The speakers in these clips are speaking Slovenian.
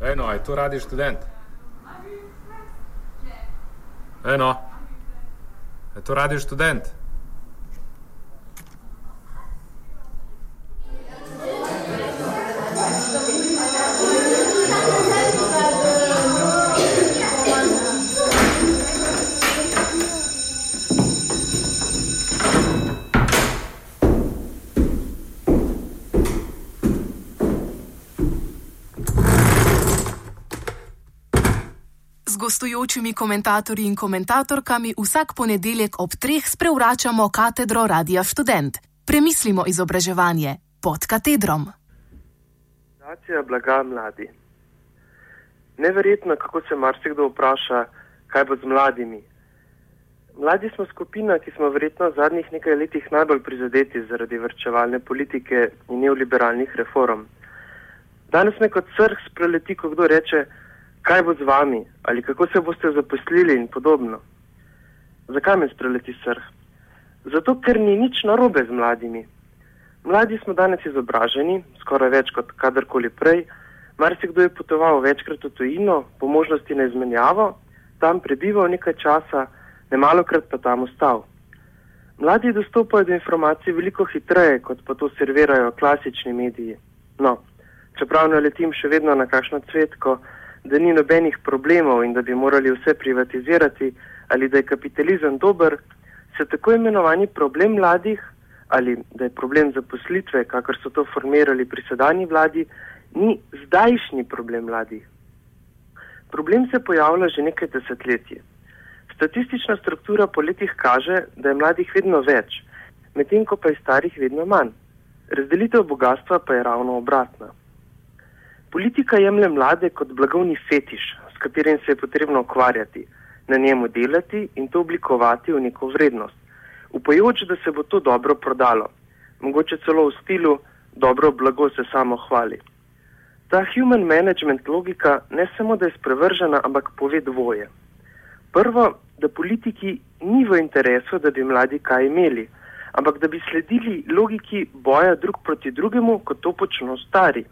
Eno, je to radi študent? Eno, je to radi študent? Gostujočimi komentatorji in komentatorkami vsak ponedeljek ob treh sprevračamo katedro Radia Student. Premislimo izobraževanje pod katedrom. Nacija blaga mladi. Neverjetno, kako se marsikdo vpraša, kaj bo z mladimi. Mladi smo skupina, ki smo verjetno v zadnjih nekaj letih najbolj prizadeti zaradi vrčevalne politike in neoliberalnih reform. Danes me kot srh spreleti, ko kdo reče, kaj bo z vami ali kako se boste zaposlili in podobno. Zakaj me spreleti srh? Zato, ker ni nič narobe z mladimi. Mladi smo danes izobraženi, skoraj več kot kadarkoli prej. Marsikdo je potoval večkrat v tujino, po možnosti na izmenjavo, tam prebival nekaj časa, ne malokrat pa tam ostal. Mladi dostopajo do informacij veliko hitreje, kot pa to servirajo klasični mediji. No, čeprav ne letim še vedno na kakšno cvetko, da ni nobenih problemov in da bi morali vse privatizirati ali da je kapitalizem dober, se tako imenovani problem mladih ali da je problem zaposlitve, kakor so to formirali pri sedanji vladi, ni zdajšnji problem mladih. Problem se pojavlja že nekaj desetletij. Statistična struktura po letih kaže, da je mladih vedno več, medtem ko pa je starih vedno manj. Razdelitev bogatstva pa je ravno obratna. Politika jemlje mlade kot blagovni fetiš, s katerim se je potrebno ukvarjati, na njemu delati in to oblikovati v neko vrednost, upajoč, da se bo to dobro prodalo, mogoče celo v stilu dobro blago se samo hvali. Ta human management logika ne samo, da je sprevržena, ampak pove dvoje. Prvo, da politiki ni v interesu, da bi mladi kaj imeli, ampak da bi sledili logiki boja drug proti drugemu, kot to počno stari.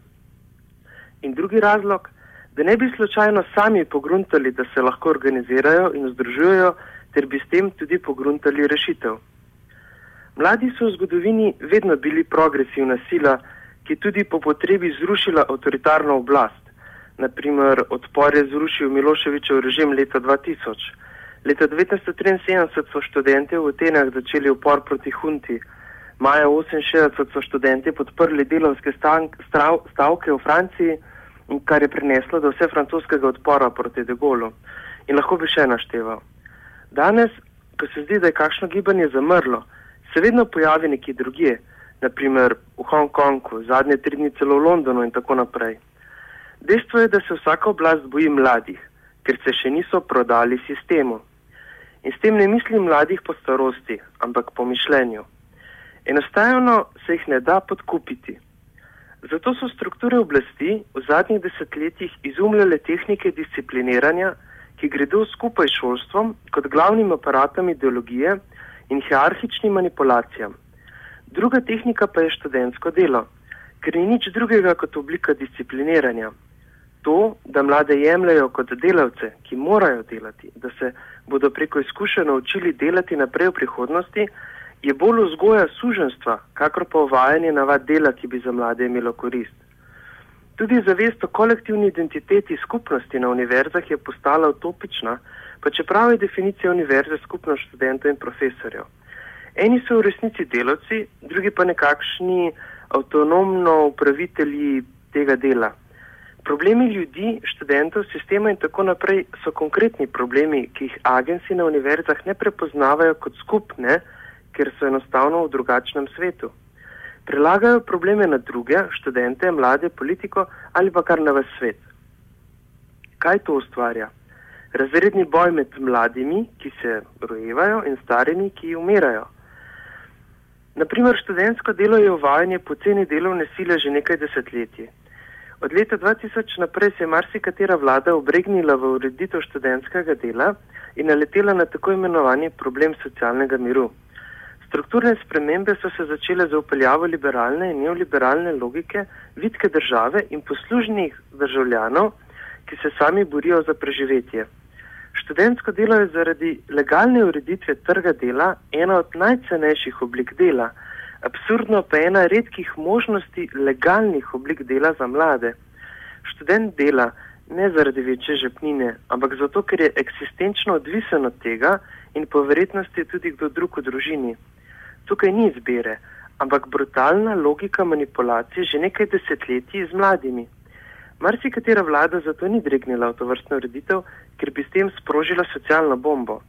In drugi razlog, da ne bi slučajno sami pogruntali, da se lahko organizirajo in združujejo, ter bi s tem tudi pogruntali rešitev. Mladi so v zgodovini vedno bili progresivna sila, ki tudi po potrebi zrušila avtoritarno oblast. Naprimer, odpor je zrušil Miloševičev režim leta 2000. Leta 1973 so študente v Atenah začeli upor proti hunti. Maja 1968 so študente podprli delovske stavke v Franciji kar je prineslo do vse francoskega odpora proti De Gaullu. In lahko bi še našteval. Danes, ko se zdi, da je kakšno gibanje zamrlo, se vedno pojavi nekje drugje, naprimer v Hongkongu, zadnje tri dni celo v Londonu in tako naprej. Dejstvo je, da se vsaka oblast boji mladih, ker se še niso prodali sistemu. In s tem ne mislim mladih po starosti, ampak po mišljenju. Enostavno se jih ne da podkupiti. Zato so strukture oblasti v zadnjih desetletjih izumljale tehnike discipliniranja, ki gredo skupaj s šolstvom kot glavnim aparatom ideologije in hierarhičnim manipulacijam. Druga tehnika pa je študentsko delo, ker ni nič drugega kot oblika discipliniranja. To, da mlade jemljajo kot delavce, ki morajo delati, da se bodo preko izkušenj naučili delati naprej v prihodnosti, je bolj vzgoja suženstva, kakor pa uvajanje navad dela, ki bi za mlade imelo korist. Tudi zavest o kolektivni identiteti skupnosti na univerzah je postala utopična, pa čeprav je definicija univerze skupnost študentov in profesorjev. Eni so v resnici delavci, drugi pa nekakšni avtonomno upravitelji tega dela. Problemi ljudi, študentov, sistema in tako naprej so konkretni problemi, ki jih agenci na univerzah ne prepoznavajo kot skupne, ker so enostavno v drugačnem svetu. Prelagajo probleme na druge, študente, mlade, politiko ali pa kar na ves svet. Kaj to ustvarja? Razredni boj med mladimi, ki se rojevajo, in starimi, ki umirajo. Naprimer, študentsko delo je uvajanje poceni delovne sile že nekaj desetletij. Od leta 2000 naprej se je marsikatera vlada obregnila v ureditev študentskega dela in naletela na tako imenovani problem socialnega miru. Strukturne spremembe so se začele za upeljavo liberalne in neoliberalne logike vitke države in poslužnih državljanov ki se sami borijo za preživetje. Študentsko delo je zaradi legalne ureditve trga dela ena od najcenejših oblik dela, absurdno pa ena redkih možnosti legalnih oblik dela za mlade. Študent dela ne zaradi večje žepnine, ampak zato, ker je eksistenčno odvisen od tega in po verjetnosti tudi kdo drug v družini. Tukaj ni izbire, ampak brutalna logika manipulacije že nekaj desetletij z mladimi. Marsikatera vlada zato ni dregnila v to vrstno ureditev, ker bi s tem sprožila socialno bombo.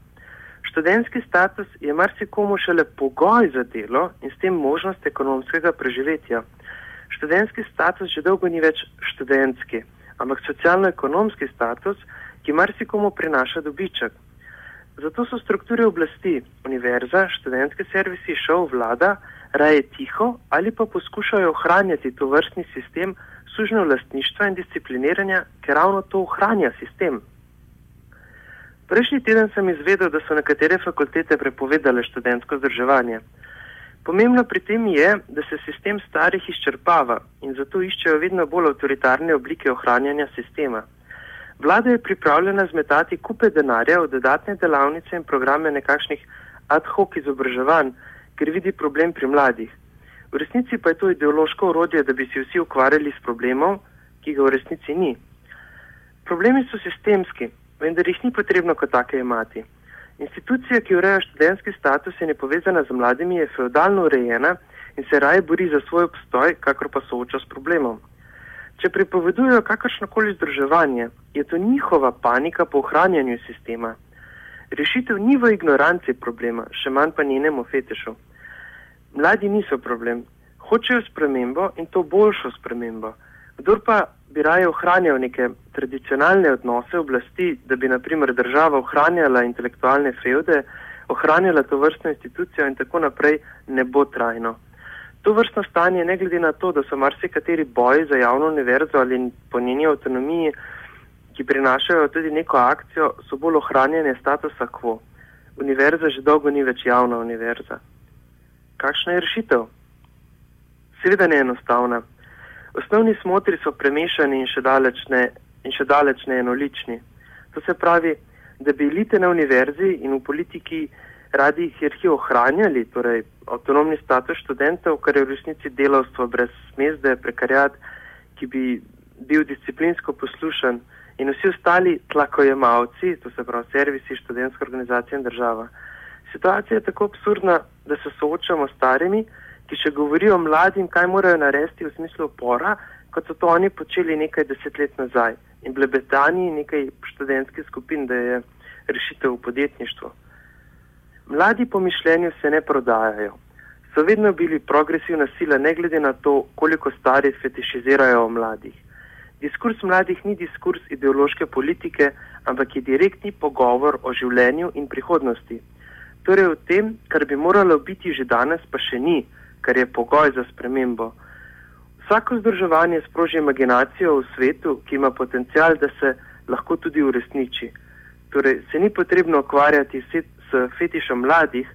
Študentski status je marsikomu šele pogoj za delo in s tem možnost ekonomskega preživetja. Študentski status že dolgo ni več študentski, ampak socialno-ekonomski status, ki marsikomu prinaša dobiček. Zato so strukture oblasti, univerza, študentske servisi, šov, vlada raje tiho ali pa poskušajo ohranjati to vrstni sistem sužnjo lastništva in discipliniranja, ker ravno to ohranja sistem. Prejšnji teden sem izvedel, da so nekatere fakultete prepovedale študentsko združevanje. Pomembno pri tem je, da se sistem starih izčrpava in zato iščejo vedno bolj avtoritarne oblike ohranjanja sistema. Vlada je pripravljena zmetati kupe denarja v dodatne delavnice in programe nekakšnih ad hoc izobraževanj, ker vidi problem pri mladih. V resnici pa je to ideološko urodje, da bi se vsi ukvarjali s problemom, ki ga v resnici ni. Problemi so sistemski, vendar jih ni potrebno kot take imati. Institucija, ki ureja študentski status in je povezana z mladimi, je feudalno urejena in se raje bori za svoj obstoj, kakor pa sooča s problemom. Če pripovedujejo kakršnokoli združevanje, je to njihova panika po ohranjanju sistema. Rešitev ni v ignoranci problema, še manj pa njenemu fetišu. Mladi niso problem, hočejo spremembo in to boljšo spremembo. Kdor pa bi raje ohranjal neke tradicionalne odnose oblasti, da bi naprimer država ohranjala intelektualne feude, ohranjala to vrstno institucijo in tako naprej, ne bo trajno. To vrstno stanje, ne glede na to, da so marsikateri boji za javno univerzo ali po njeni avtonomiji, ki prinašajo tudi neko akcijo, so bolj ohranjene statusa quo. Univerza že dolgo ni več javna univerza. Kakšna je rešitev? Seveda ne enostavna. Osnovni smotri so premešani in še daleč ne, in še daleč ne enolični. To se pravi, da bi elite na univerzi in v politiki radi hierarhijo ohranjali, torej avtonomni status študentov, kar je v resnici delavstvo brez smezde, prekarjat, ki bi bil disciplinsko poslušan in vsi ostali tlakojemalci, to se pravi servisi, študentska organizacija in država. Situacija je tako absurdna, da se soočamo s starimi, ki še govorijo mladim, kaj morajo narediti v smislu opora, kot so to oni počeli nekaj desetlet nazaj in blebetani nekaj študentskih skupin, da je rešitev v podjetništvu. Mladi po mišljenju se ne prodajajo. So vedno bili progresivna sila, ne glede na to, koliko stari fetišizirajo o mladih. Diskurs mladih ni diskurs ideološke politike, ampak je direktni pogovor o življenju in prihodnosti. Torej o tem, kar bi moralo biti že danes, pa še ni, kar je pogoj za spremembo. Vsako združevanje sproži imaginacijo v svetu, ki ima potencial, da se lahko tudi uresniči. Torej, se ni potrebno ukvarjati s fetišom mladih,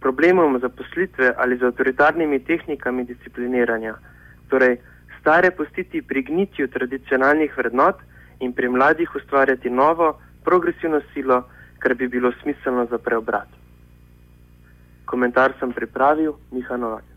problemom zaposlitve ali z avtoritarnimi tehnikami discipliniranja. Torej, stare pustiti pri gnitju tradicionalnih vrednot in pri mladih ustvarjati novo, progresivno silo, kar bi bilo smiselno za preobrat. Komentar sem pripravil, Miha Novak.